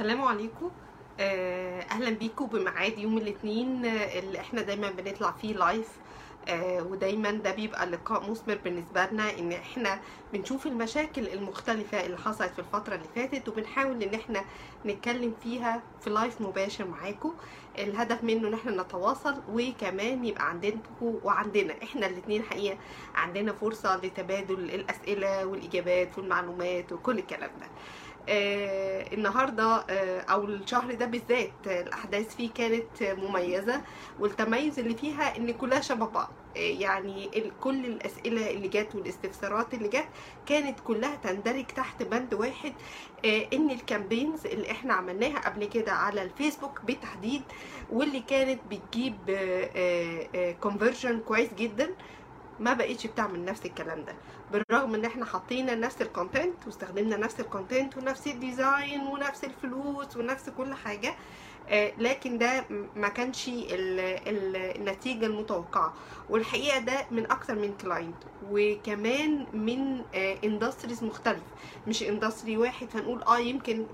السلام عليكم. آه، أهلا بيكم بميعاد يوم الاثنين اللي إحنا دايما بنطلع فيه live آه، ودايما ده بيبقى لقاء مثمر بالنسبة لنا إن إحنا بنشوف المشاكل المختلفة اللي حصلت في الفترة اللي فاتت وبنحاول إن إحنا نتكلم فيها في live مباشر معاكم. الهدف منه إن إحنا نتواصل وكمان يبقى عندكم وعندنا إحنا الاثنين حقيقة عندنا فرصة لتبادل الأسئلة والإجابات والمعلومات وكل الكلام ده. آه النهارده آه أو الشهر ده بالذات آه، الأحداث فيه كانت مميزة والتميز اللي فيها إن كلها شبه بعض. آه يعني كل الأسئلة اللي جت والاستفسارات اللي جت كانت كلها تندرج تحت بند واحد آه إن ال campaigns اللي إحنا عملناها قبل كده على الفيسبوك بالتحديد واللي كانت بتجيب conversion كويس جدا ما بقتش بتعمل نفس الكلام ده. بالرغم إن إحنا حطينا نفس ال content واستخدمنا نفس الكونتنت ونفس ال design ونفس الفلوس ونفس كل حاجة آه، لكن ده ما كانش ال- ال- النتيجة المتوقعة. والحقيقة ده من أكتر من client وكمان من industries مختلف. مش industry واحد فنقول آه يمكن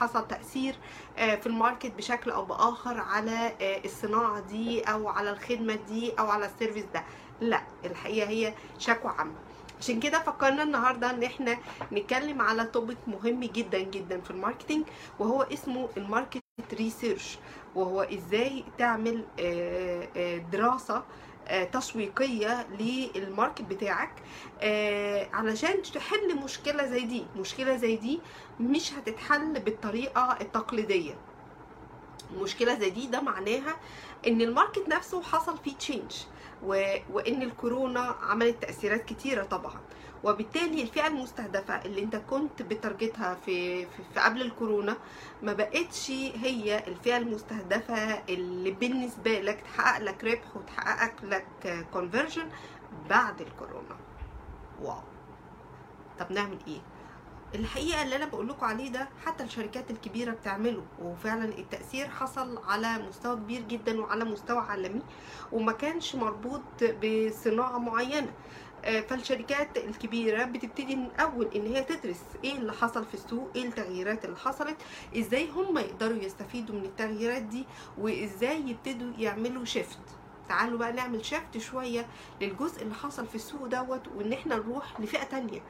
حصل تأثير آه، في ال market بشكل أو بآخر على آه، الصناعة دي أو على الخدمة دي أو على ال service ده. لا الحقيقة هي شكوى عامة. عشان كده فكرنا النهارده إن إحنا نتكلم على topic مهم جدا جدا في ال marketing وهو اسمه ال market research وهو إزاي تعمل آه، آه، دراسة آه، تسويقية لل market بتاعك. علشان تحل مشكلة زي دي مشكلة زي دي مش هتتحل بالطريقة التقليدية. مشكلة زي دي ده معناها إن ال market نفسه حصل فيه change و... وإن الكورونا عملت تأثيرات كتيرة طبعا. وبالتالي الفئة المستهدفة اللي انت كنت بت target ها في, في, في قبل الكورونا ما بقتش هي الفئة المستهدفة اللي بالنسبة لك تحقق لك ربح وتحقق لك conversion بعد الكورونا. واو. طب نعمل إيه؟ الحقيقة اللي أنا بقول لكم عليه ده حتى الشركات الكبيرة بتعمله وفعلا التأثير حصل على مستوى كبير جدا وعلى مستوى عالمي وما كانش مربوط بصناعة معينة. آه، فالشركات الكبيرة بتبتدي من اول إن هي تدرس إيه اللي حصل في السوق إيه التغييرات اللي حصلت إزاي هم يقدروا يستفيدوا من التغييرات دي وإزاي يبتدوا يعملوا شيفت تعالوا بقى نعمل شيفت شوية للجزء اللي حصل في السوق دوت وإن إحنا نروح لفئة تانية.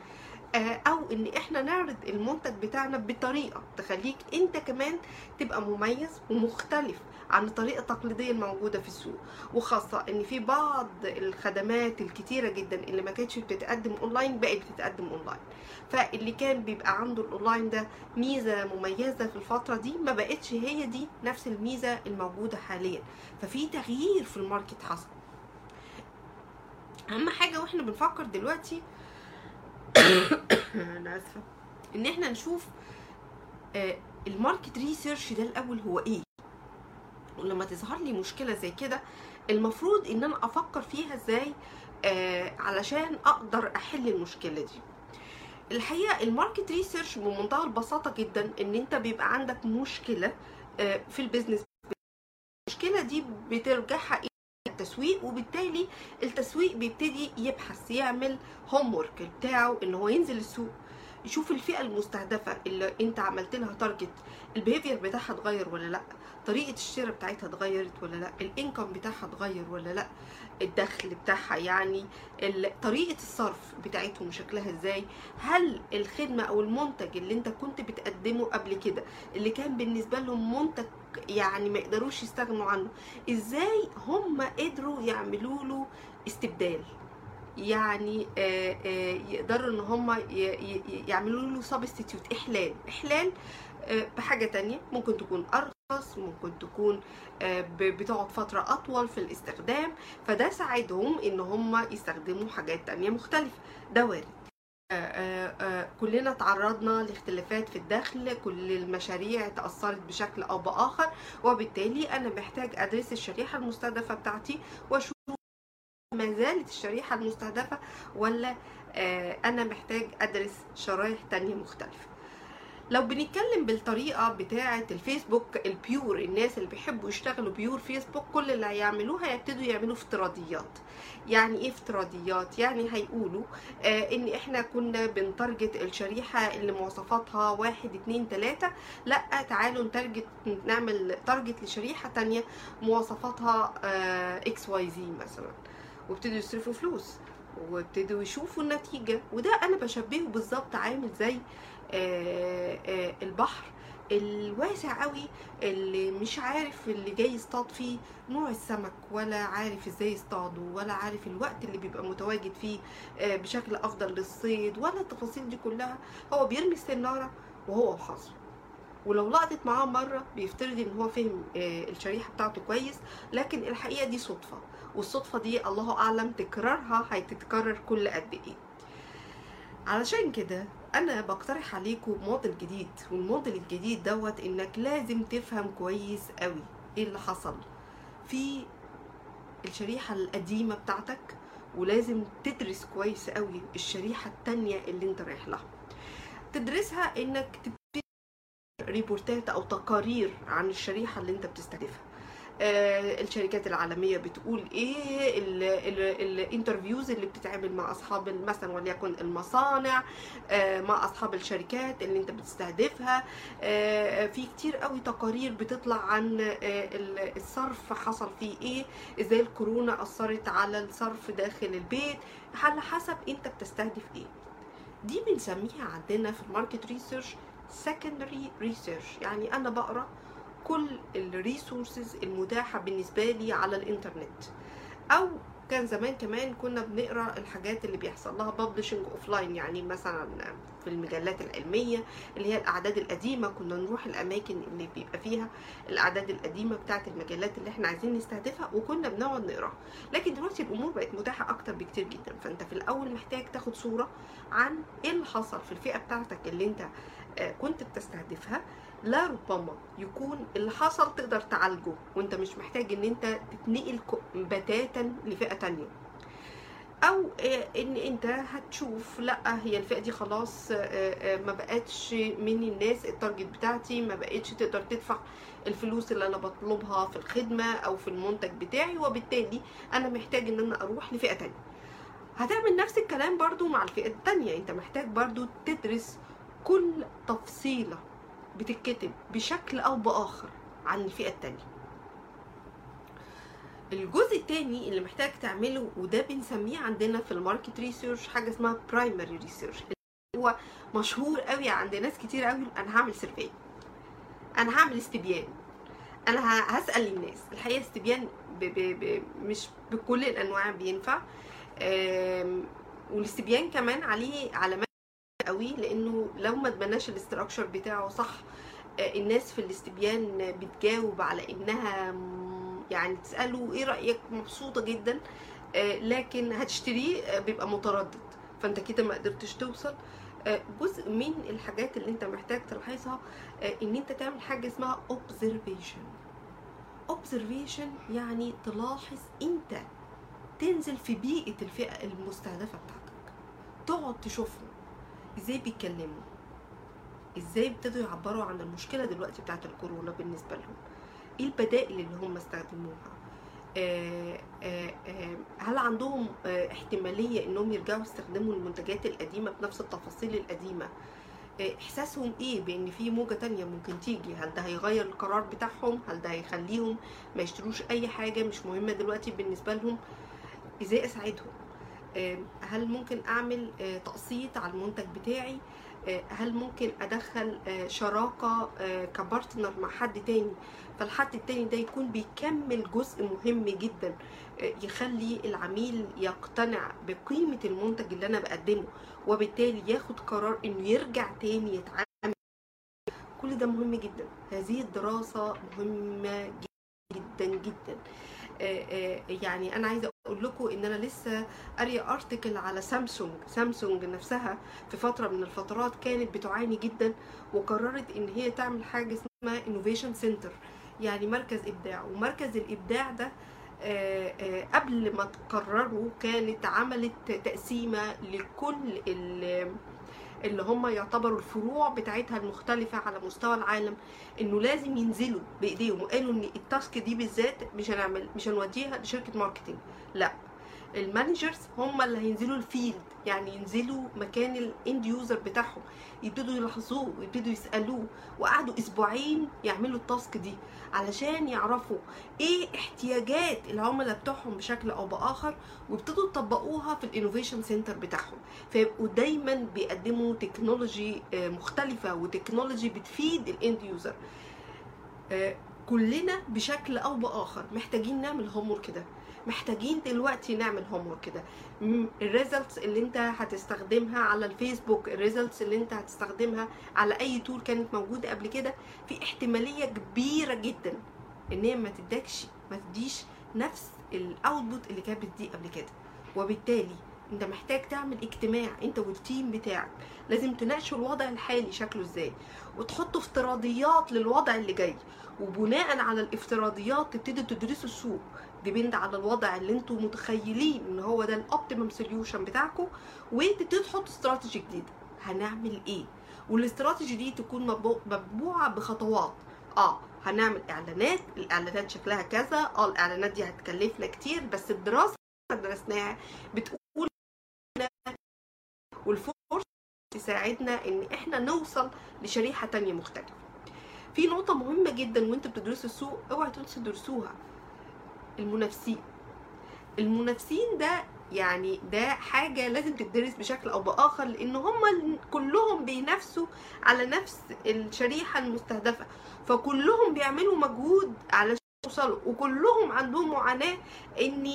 أو إن إحنا نعرض المنتج بتاعنا بطريقة تخليك أنت كمان تبقى مميز ومختلف عن الطريقة التقليدية الموجودة في السوق. وخاصة إن في بعض الخدمات الكتيرة جدا اللي ما كانتش بتتقدم أونلاين بقت بتتقدم أونلاين. فاللي كان بيبقى عنده الأونلاين ده ميزة مميزة في الفترة دي ما بقتش هي دي نفس الميزة الموجودة حاليا. ففي تغيير في ال market حصل. أهم حاجة وإحنا بنفكر دلوقتي أنا آسفة. إن إحنا نشوف آه، ال market research ده الأول هو إيه؟ ولما تظهر لي مشكلة زي كده المفروض إن أنا أفكر فيها إزاي؟ آه علشان أقدر أحل المشكلة دي. الحقيقة ال market research بمنتهى البساطة جدا إن أنت بيبقى عندك مشكلة آه في ال business. المشكلة دي بترجعها التسويق وبالتالي التسويق بيبتدي يبحث يعمل homework بتاعه إن هو ينزل السوق يشوف الفئة المستهدفة اللي أنت عملت لها target ال behavior بتاعها اتغير ولا لأ؟ طريقة الشراء بتاعتها اتغيرت ولا لأ؟ ال income بتاعها اتغير ولا لأ؟ الدخل بتاعها يعني طريقة الصرف بتاعتهم شكلها إزاي؟ هل الخدمة أو المنتج اللي أنت كنت بتقدمه قبل كده اللي كان بالنسبة لهم منتج يعني ما يقدروش يستغنوا عنه. إزاي هم قدروا يعملوا له استبدال؟ يعني آه، آه، يقدروا إن هم يعملوا له سبستيتيوت إحلال. إحلال آه، بحاجة تانية. ممكن تكون أرخص ممكن تكون بتقعد فترة أطول في الاستخدام. فده ساعدهم إن هم يستخدموا حاجات تانية مختلفة. ده وارد. كلنا تعرضنا لاختلافات في الدخل كل المشاريع تأثرت بشكل أو بآخر وبالتالي أنا محتاج أدرس الشريحة المستهدفة بتاعتي وأشوف ما زالت الشريحة المستهدفة ولا آه، أنا محتاج أدرس شرايح تانية مختلفة. لو بنتكلم بالطريقة بتاعه الفيسبوك ال pure الناس اللي بيحبوا يشتغلوا pure فيسبوك كل اللي هيعملوه هيبتدوا يعملوا افتراضيات. يعني إيه افتراضيات؟ يعني هيقولوا آه إن إحنا كنا بن target الشريحة اللي مواصفاتها واحد اتنين تلاتة. لأ تعالوا ن target نعمل target لشريحة تانية مواصفاتها آه X Y زي مثلا. وابتدوا يصرفوا فلوس وابتدوا يشوفوا النتيجة. وده أنا بشبهه بالظبط عامل زي البحر الواسع قوي اللي مش عارف اللي جاي يصطاد فيه نوع السمك ولا عارف إزاي يصطاده ولا عارف الوقت اللي بيبقى متواجد فيه آه، بشكل أفضل للصيد ولا التفاصيل دي كلها. هو بيرمي السنارة وهو وحظه ولو لقطت معاه مرة بيفترض إن هو فهم الشريحة بتاعته كويس لكن الحقيقة دي صدفة. والصدفة دي الله أعلم تكرارها هيتتكرر كل قد إيه. علشان كده أنا بقترح عليكم موديل جديد والموديل الجديد دوت إنك لازم تفهم كويس قوي إيه اللي حصل. في الشريحة القديمة بتاعتك ولازم تدرس كويس قوي الشريحة التانية اللي أنت رايح لها. تدرسها إنك تبتدي report ات أو تقارير عن الشريحة اللي أنت بتستهدفها. الشركات العالمية بتقول إيه ال interviews اللي بتتعمل مع أصحاب مثلا وليكن المصانع آه، مع أصحاب الشركات اللي أنت بتستهدفها. آه، في كتير قوي تقارير بتطلع عن الصرف حصل فيه إيه إزاي الكورونا أثرت على الصرف داخل البيت على حسب أنت بتستهدف إيه. دي بنسميها عندنا في ال market research secondary research. يعني أنا بقرأ كل ال resources المتاحة بالنسبة لي على الإنترنت. أو كان زمان كمان كنا بنقرأ الحاجات اللي بيحصل لها publishing offline يعني مثلا في المجلات العلمية اللي هي الأعداد القديمة كنا نروح الأماكن اللي بيبقى فيها الأعداد القديمة بتاعة المجلات اللي إحنا عايزين نستهدفها وكنا بنقعد نقراها لكن دلوقتي الأمور بقت متاحة أكتر بكتير جدا. فأنت في الأول محتاج تاخد صورة عن إيه اللي حصل في الفئة بتاعتك اللي أنت آه، كنت بتستهدفها. لا ربما يكون اللي حصل تقدر تعالجه وانت مش محتاج ان انت تتنقل بتاتا لفئة تانية. أو آه، إن انت هتشوف لا هي الفئة دي خلاص آه، آه، ما بقتش من الناس التارجت بتاعتي ما بقتش تقدر تدفع الفلوس اللي أنا بطلبها في الخدمة أو في المنتج بتاعي وبالتالي أنا محتاج إن أنا أروح لفئة تانية. هتعمل نفس الكلام برضو مع الفئة التانية. أنت محتاج برضو تدرس كل تفصيلة بتتكتب بشكل أو بآخر عن الفئة التانية. الجزء التاني اللي محتاج تعمله وده بنسميه عندنا في ال market research حاجة اسمها primary research هو مشهور قوي عند ناس كتير قوي أنا هعمل survey أنا هعمل استبيان. أنا هسأل الناس. الحقيقة استبيان ب ب ب مش بكل الأنواع بينفع. والاستبيان كمان عليه علامات قوي لأنه لو ما اتبناش ال structure بتاعه صح آه، الناس في الاستبيان بتجاوب على إنها يعني تسأله إيه رأيك؟ مبسوطة جدا آه، لكن هتشتريه آه، بيبقى متردد. فأنت كده ما قدرتش توصل. جزء من الحاجات اللي أنت محتاج تلاحظها إن أنت تعمل حاجة اسمها observation. observation يعني تلاحظ أنت تنزل في بيئة الفئة المستهدفة بتاعتك. تقعد تشوفهم. إزاي بيتكلموا؟ إزاي ابتدوا يعبروا عن المشكلة دلوقتي بتاعت الكورونا بالنسبة لهم؟ إيه البدائل اللي هم استخدموها؟ آه آه آه هل عندهم احتمالية انهم يرجعوا يستخدموا المنتجات القديمة بنفس التفاصيل القديمة؟ احساسهم إيه بان في موجة تانية ممكن تيجي؟ هل ده هيغير القرار بتاعهم؟ هل ده هيخليهم ما يشتروش أي حاجة مش مهمة دلوقتي بالنسبة لهم؟ إزاي اساعدهم؟ هل ممكن أعمل آه، تقسيط على المنتج بتاعي؟ آه، هل ممكن أدخل آه، شراكة كبارتنر مع حد تاني؟ فالحد التاني ده يكون بيكمل جزء مهم جدا يخلي العميل يقتنع بقيمة المنتج اللي أنا بقدمه وبالتالي ياخد قرار إنه يرجع تاني يتعامل. كل ده مهم جدا. هذه الدراسة مهمة جدا جدا. يعني أنا عايزة أقول لكم إن أنا لسه قارية ارتكل على سامسونج سامسونج نفسها في فترة من الفترات كانت بتعاني جدا وقررت إن هي تعمل حاجة اسمها innovation center يعني مركز إبداع. ومركز الإبداع ده آه، آه، قبل ما تقرروا كانت عملت تقسيمة لكل اللي هم يعتبروا الفروع بتاعتها المختلفة على مستوى العالم إنه لازم ينزلوا بإيديهم وقالوا إن ال task دي بالذات مش هنعمل مش هنوديها لشركة marketing. لأ ال managers هم اللي هينزلوا ال field يعني ينزلوا مكان ال end user بتاعهم. يبتدوا يلاحظوه ويبتدوا يسألوه. وقعدوا أسبوعين يعملوا ال task دي علشان يعرفوا إيه احتياجات العملاء بتوعهم بشكل أو بآخر ويبتدوا يطبقوها في ال innovation center بتاعهم. فيبقوا دايما بيقدموا technology آه، مختلفة و technology بتفيد ال end user كلنا بشكل أو بآخر محتاجين نعمل هوم وورك محتاجين دلوقتي نعمل هوم كده. ال results اللي انت هتستخدمها على الفيسبوك ال results اللي انت هتستخدمها على أي tool كانت موجودة قبل كده في احتمالية كبيرة جدا إن هي ما تدكش ما تديش نفس ال output اللي كانت بتدي قبل كده. وبالتالي انت محتاج تعمل اجتماع انت وال team بتاعك. لازم تناقشوا الوضع الحالي شكله إزاي. وتحطوا افتراضيات للوضع اللي جاي. وبناء على الافتراضيات تبتدوا تدرسوا السوق. depend على الوضع اللي أنتم متخيلين ان هو ده ال optimum solution بتاعكم وتبتدوا تحطوا استراتيجي جديده هنعمل إيه؟ والاستراتيجي دي تكون مطبوعه بخطوات. آه هنعمل إعلانات الإعلانات شكلها كذا. آه الإعلانات دي هتكلفنا كتير بس الدراسة اللي درسناها بتقول والفرصة تساعدنا إن إحنا نوصل لشريحة تانية مختلفة. في نقطة مهمة جدا وانتوا بتدرسوا السوق اوعوا تنسوا تدرسوها. المنافسين. المنافسين ده يعني ده حاجة لازم تدرس بشكل أو بآخر لأن هم كلهم بينافسوا على نفس الشريحة المستهدفة. فكلهم بيعملوا مجهود على يوصلوا وكلهم عندهم معاناة إن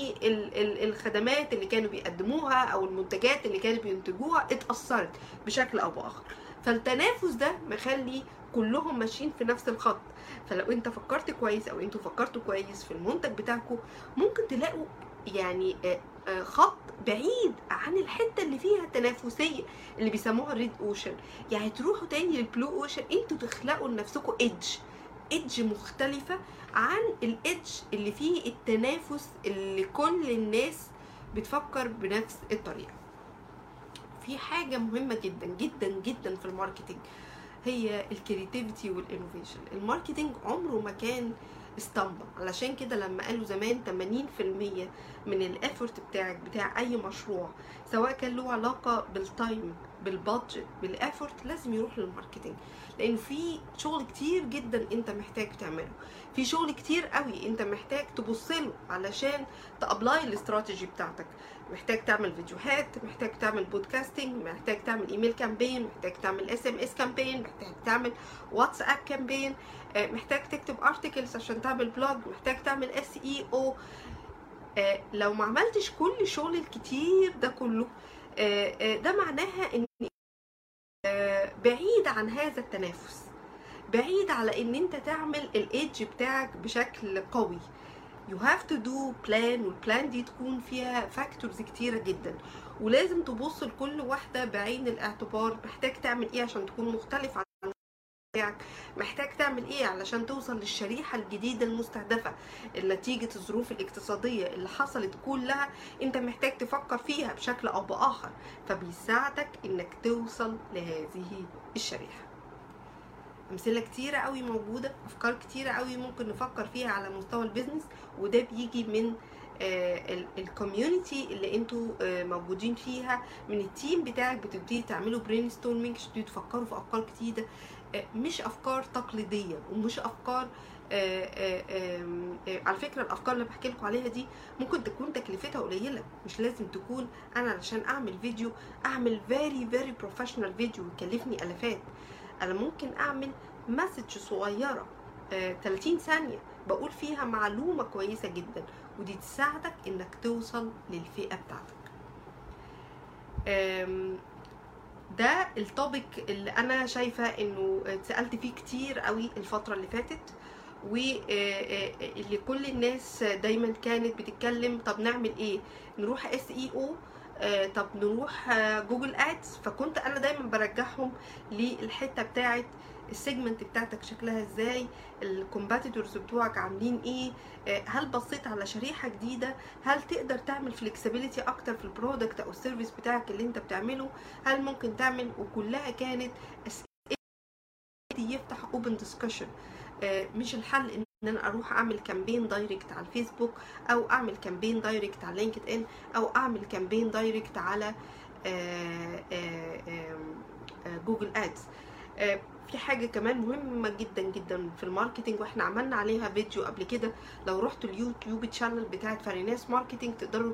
الخدمات اللي كانوا بيقدموها أو المنتجات اللي كانوا بينتجوها اتأثرت بشكل أو بآخر. فالتنافس ده مخلي كلهم ماشيين في نفس الخط. فلو انت فكرت كويس أو أنتوا فكرتوا كويس في المنتج بتاعكم ممكن تلاقوا يعني خط بعيد عن الحتة اللي فيها تنافسية اللي بيسموها ال red ocean يعني تروحوا تاني لل blue ocean أنتوا تخلقوا لنفسكم edge edge مختلفة عن ال edge اللي فيه التنافس اللي كل الناس بتفكر بنفس الطريقة. في حاجة مهمة جدا جدا جدا في ال marketing هي ال creativity وال innovation ال marketing عمره ما كان اسطمبة. علشان كده لما قالوا زمان 80% من ال effort بتاعك بتاع أي مشروع سواء كان له علاقة بال time بال budget بال effort لازم يروح لل marketing لأن في شغل كتير جدا أنت محتاج تعمله. في شغل كتير قوي أنت محتاج تبص له علشان ت apply ال strategy بتاعتك. محتاج تعمل فيديوهات محتاج تعمل podcasting محتاج تعمل email campaign محتاج تعمل SMS campaign محتاج تعمل واتساب campaign محتاج تكتب articles عشان تعمل blog محتاج تعمل SEO لو ما عملتش كل الشغل الكتير ده كله ده معناها إن بعيد عن هذا التنافس. بعيد على إن أنت تعمل ال edge بتاعك بشكل قوي. You have to do plan وال plan دي تكون فيها factors كتيرة جدا. ولازم تبص لكل واحدة بعين الاعتبار محتاج تعمل إيه عشان تكون مختلف عن بتاعك. محتاج تعمل إيه علشان توصل للشريحة الجديدة المستهدفة؟ نتيجة الظروف الاقتصادية اللي حصلت كلها أنت محتاج تفكر فيها بشكل أو بآخر فبيساعدك إنك توصل لهذه الشريحة. أمثلة كتيرة قوي موجودة أفكار كتيرة قوي ممكن نفكر فيها على مستوى ال business وده بيجي من ال community اللي أنتوا موجودين فيها من ال team بتاعك بتبتدي تعملوا brainstorming تبتدوا تفكروا في أفكار جديدة. مش أفكار تقليدية ومش أفكار على فكرة الأفكار اللي بحكي لكم عليها دي ممكن تكون تكلفتها قليلة مش لازم تكون أنا علشان أعمل فيديو أعمل very very professional video يكلفني ألافات. أنا ممكن أعمل message صغيرة 30 ثانية بقول فيها معلومة كويسة جدا ودي تساعدك إنك توصل للفئة بتاعتك. ده ال topic اللي أنا شايفة إنه اتسألت فيه كتير قوي الفترة اللي فاتت واللي كل الناس دايما كانت بتتكلم طب نعمل إيه؟ نروح SEO طب نروح Google Ads فكنت أنا دايما برجعهم للحتة بتاعة ال segment بتاعتك شكلها إزاي ال competitors بتوعك عاملين إيه آه، هل بصيت على شريحة جديدة هل تقدر تعمل flexibility أكتر في ال product أو ال service بتاعك اللي أنت بتعمله هل ممكن تعمل وكلها كانت يفتح open discussion مش الحل إن أنا أروح أعمل campaign direct على الفيسبوك أو أعمل campaign direct على LinkedIn أو أعمل campaign direct على Google Ads في حاجة كمان مهمة جدا جدا في ال marketing وإحنا عملنا عليها فيديو قبل كده. لو رحتوا اليوتيوب channel بتاعت Farinas Marketing تقدروا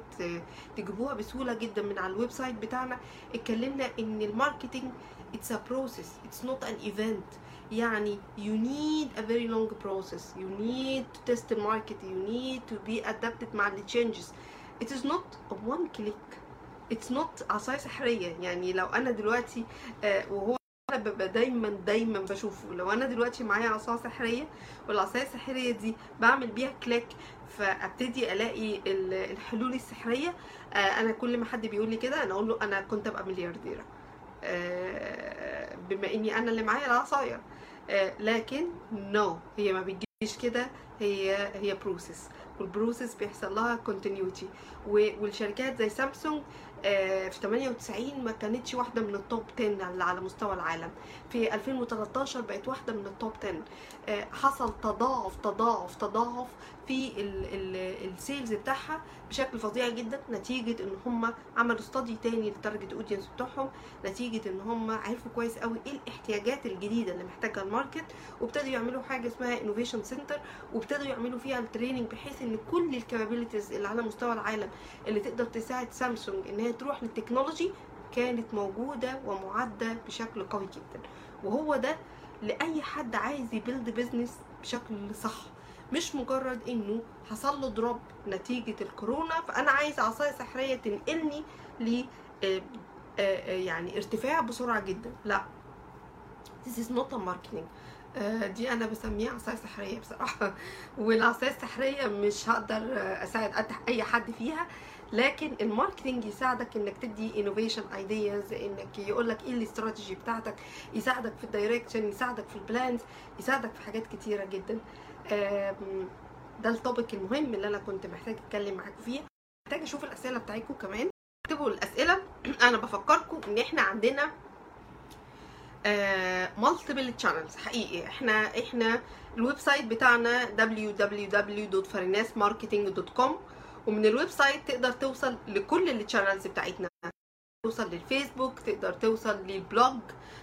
تجيبوها بسهولة جدا من على ال website بتاعنا. اتكلمنا إن ال marketing it's a process it's not an event يعني you need a very long process. You need to test the market. You need to be adapted مع ال changes. It is not a one click. It's not عصاية سحرية يعني لو أنا دلوقتي آه وهو أنا ببقى دايما دايما بشوفه. لو أنا دلوقتي معايا عصاية سحرية والعصاية السحرية دي بعمل بيها click فأبتدي ألاقي الحلول السحرية آه أنا كل ما حد بيقول لي كده أنا أقول له أنا كنت أبقى مليارديرة آه بما إني أنا اللي معايا العصاية. آه لكن no no. هي ما بتجيش كده هي هي process وال process بيحصل لها continuity والشركات زي سامسونج في 98 ما كانتش واحدة من ال top 10 اللي على مستوى العالم. في 2013 بقت واحدة من ال top 10 حصل تضاعف تضاعف تضاعف في ال sales بتاعها بشكل فظيع جدا نتيجة إن هم عملوا study تاني لل target audience بتوعهم نتيجة إن هم عرفوا كويس قوي إيه الاحتياجات الجديدة اللي محتاجها ال market وابتدوا يعملوا حاجة اسمها innovation center وابتدوا يعملوا فيها ال training بحيث إن كل ال capabilities اللي على مستوى العالم اللي تقدر تساعد سامسونج إن هي تروح لل technology كانت موجودة ومعدة بشكل قوي جدا. وهو ده لأي حد عايز ي build business بشكل صح. مش مجرد إنه حصل له drop نتيجة الكورونا فأنا عايز عصاية سحرية تنقلني ل يعني ارتفاع بسرعة جدا. لا. This is not a marketing. دي أنا بسميها عصاية سحرية بصراحة. والعصاية السحرية مش هقدر أساعد أي حد فيها. لكن ال marketing يساعدك إنك تدي innovation ideas إنك يقول لك إيه الاستراتيجي بتاعتك. يساعدك في ال direction يساعدك في ال plans يساعدك في حاجات كتيرة جدا. ده ال topic المهم اللي أنا كنت محتاج أتكلم معاكم فيه. محتاج أشوف الأسئلة بتاعتكم كمان. اكتبوا الأسئلة. أنا بفكركم إن إحنا عندنا multiple channels حقيقي. إحنا إحنا ال website بتاعنا www.farinasmarketing.com ومن ال website تقدر توصل لكل ال channels بتاعتنا. توصل للفيسبوك تقدر توصل لل blog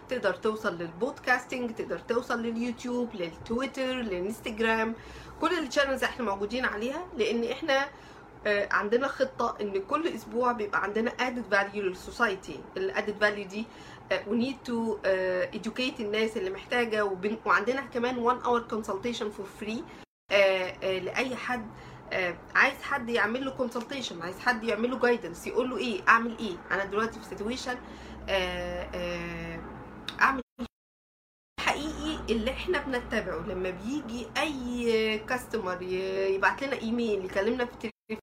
تقدر توصل لل podcasting تقدر توصل لليوتيوب للتويتر للإنستجرام كل ال channels إحنا موجودين عليها لأن إحنا عندنا خطة إن كل أسبوع بيبقى عندنا added value لل society ال added value دي we need to uh, educate الناس اللي محتاجة. وعندنا كمان one hour consultation for free لأي حد عايز حد يعمل له consultation عايز حد يعمل له guidance يقول له إيه أعمل إيه؟ أنا دلوقتي في situation uh, uh, أعمل حقيقي اللي إحنا بنتبعه. لما بيجي أي customer يبعت لنا ايميل يكلمنا في التليفون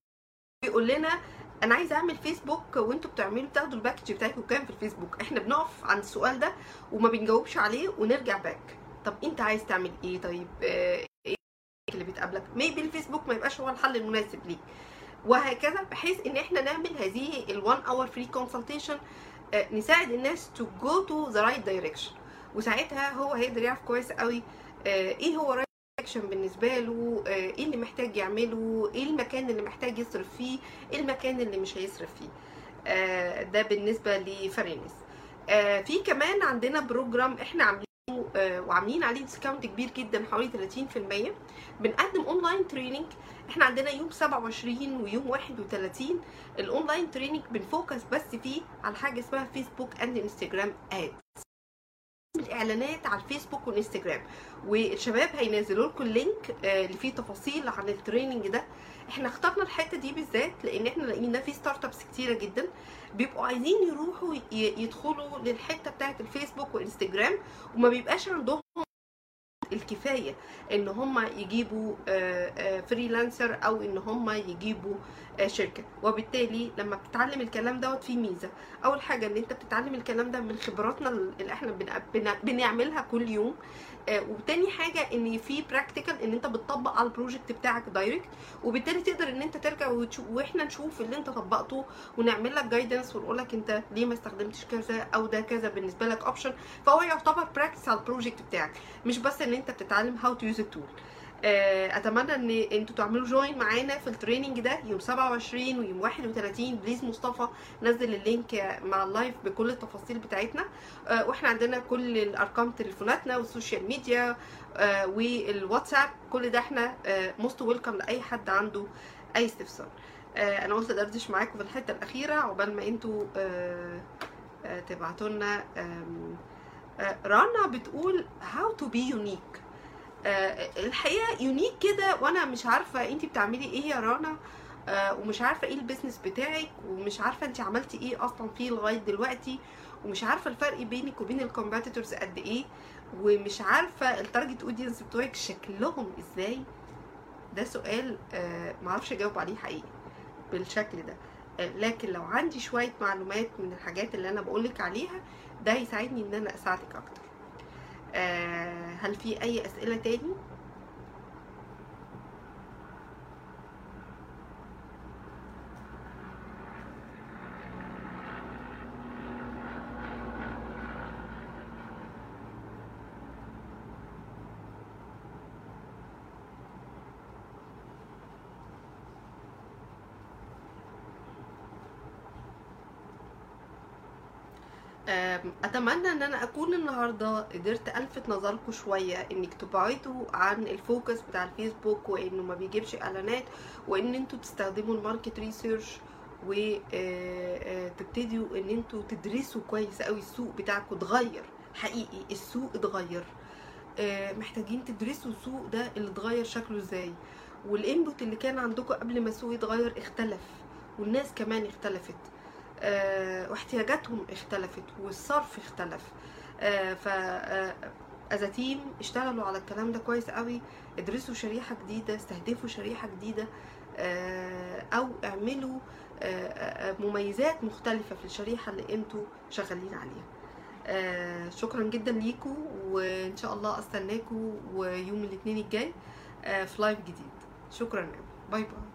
يقول لنا أنا عايز أعمل فيسبوك وأنتوا بتعملوا بتاخدوا ال package بتاعتكم كام في الفيسبوك. إحنا بنقف عند السؤال ده وما بنجاوبش عليه ونرجع back طب أنت عايز تعمل إيه؟ طيب اللي بتقابلك maybe الفيسبوك ما يبقاش هو الحل المناسب ليك. وهكذا بحيث إن إحنا نعمل هذه ال1 hour free consultation نساعد الناس to go to the right direction وساعتها هو هيقدر يعرف كويس قوي إيه هو right action بالنسبة له إيه اللي محتاج يعمله إيه المكان اللي محتاج يصرف فيه إيه المكان اللي مش هيصرف فيه. ده بالنسبة لفرينس في كمان عندنا program إحنا عاملينه وعاملين عليه discount كبير جدا حوالي 30% بنقدم online training إحنا عندنا يوم 27 ويوم 31 ال online training بن focus بس فيه على حاجة اسمها Facebook and Instagram ad الإعلانات على الفيسبوك والإنستجرام. والشباب هينزلوا لكم ال link اللي فيه تفاصيل عن ال training ده. إحنا اخترنا الحتة دي بالذات لأن إحنا لقينا في startups كتيرة جدا. بيبقوا عايزين يروحوا يدخلوا للحتة بتاعة الفيسبوك والإنستجرام وما بيبقاش عندهم الكفاية إن هم يجيبوا freelancer أو إن هم يجيبوا آه، شركة. وبالتالي لما بتتعلم الكلام دوت في ميزة. أول حاجة إن أنت بتتعلم الكلام ده من خبراتنا اللي إحنا بن- بن- بنعملها كل يوم. آه، وتاني حاجة إن في practical إن أنت بتطبق على ال project بتاعك direct وبالتالي تقدر إن أنت ترجع وإحنا نشوف اللي أنت طبقته ونعمل لك guidance ونقول لك أنت ليه ما استخدمتش كذا أو ده كذا بالنسبة لك option فهو يعتبر practice على ال project بتاعك. مش بس إن انت بتتعلم how to use ال tool أتمنى إن أنتوا تعملوا join معانا في ال training ده يوم 27 ويوم 31 please مصطفى نزل ال link مع ال live بكل التفاصيل بتاعتنا. آه، وإحنا عندنا كل الأرقام تليفوناتنا وال social media آه، والواتساب. كل ده إحنا most welcome لأي حد عنده أي استفسار. آه، أنا قلت ادردش معاكم في الحتة الأخيرة عقبال ما أنتوا آه، آه، تبعتوا لنا آه، رنا بتقول to be unique. آه، الحقيقة unique كده وأنا مش عارفة انت بتعملي إيه يا رنا آه، ومش عارفة إيه ال business بتاعك ومش عارفة انت عملتي إيه أصلا فيه لغاية دلوقتي ومش عارفة الفرق بينك وبين ال competitors قد إيه ومش عارفة ال target audience بتوعك شكلهم إزاي. ده سؤال آه، معرفش أجاوب عليه حقيقي بالشكل ده. آه، لكن لو عندي شوية معلومات من الحاجات اللي أنا بقولك عليها ده يساعدني إن أنا أساعدك أكتر. آه، هل في أي أسئلة تاني؟ أتمنى إن أنا أكون النهارده قدرت ألفت نظركم شوية إنك تبعدوا عن ال focus بتاع الفيسبوك وإنه ما بيجيبش إعلانات وإن أنتوا تستخدموا ال market research وتبتدوا إن أنتوا تدرسوا كويس قوي السوق بتاعكم اتغير. حقيقي السوق اتغير. آه، محتاجين تدرسوا السوق ده اللي اتغير شكله إزاي. وال input اللي كان عندكم قبل ما السوق يتغير اختلف. والناس كمان اختلفت. آه، واحتياجاتهم اختلفت والصرف اختلف. آه، ف از تيم اشتغلوا على الكلام ده كويس قوي ادرسوا شريحة جديدة استهدفوا شريحة جديدة آه، أو اعملوا آه، آه، مميزات مختلفة في الشريحة اللي أنتوا شغالين عليها. آه، شكرا جدا ليكم وإن شاء الله استناكم ويوم الاثنين الجاي آه، في لايف جديد. شكرا. باي باي.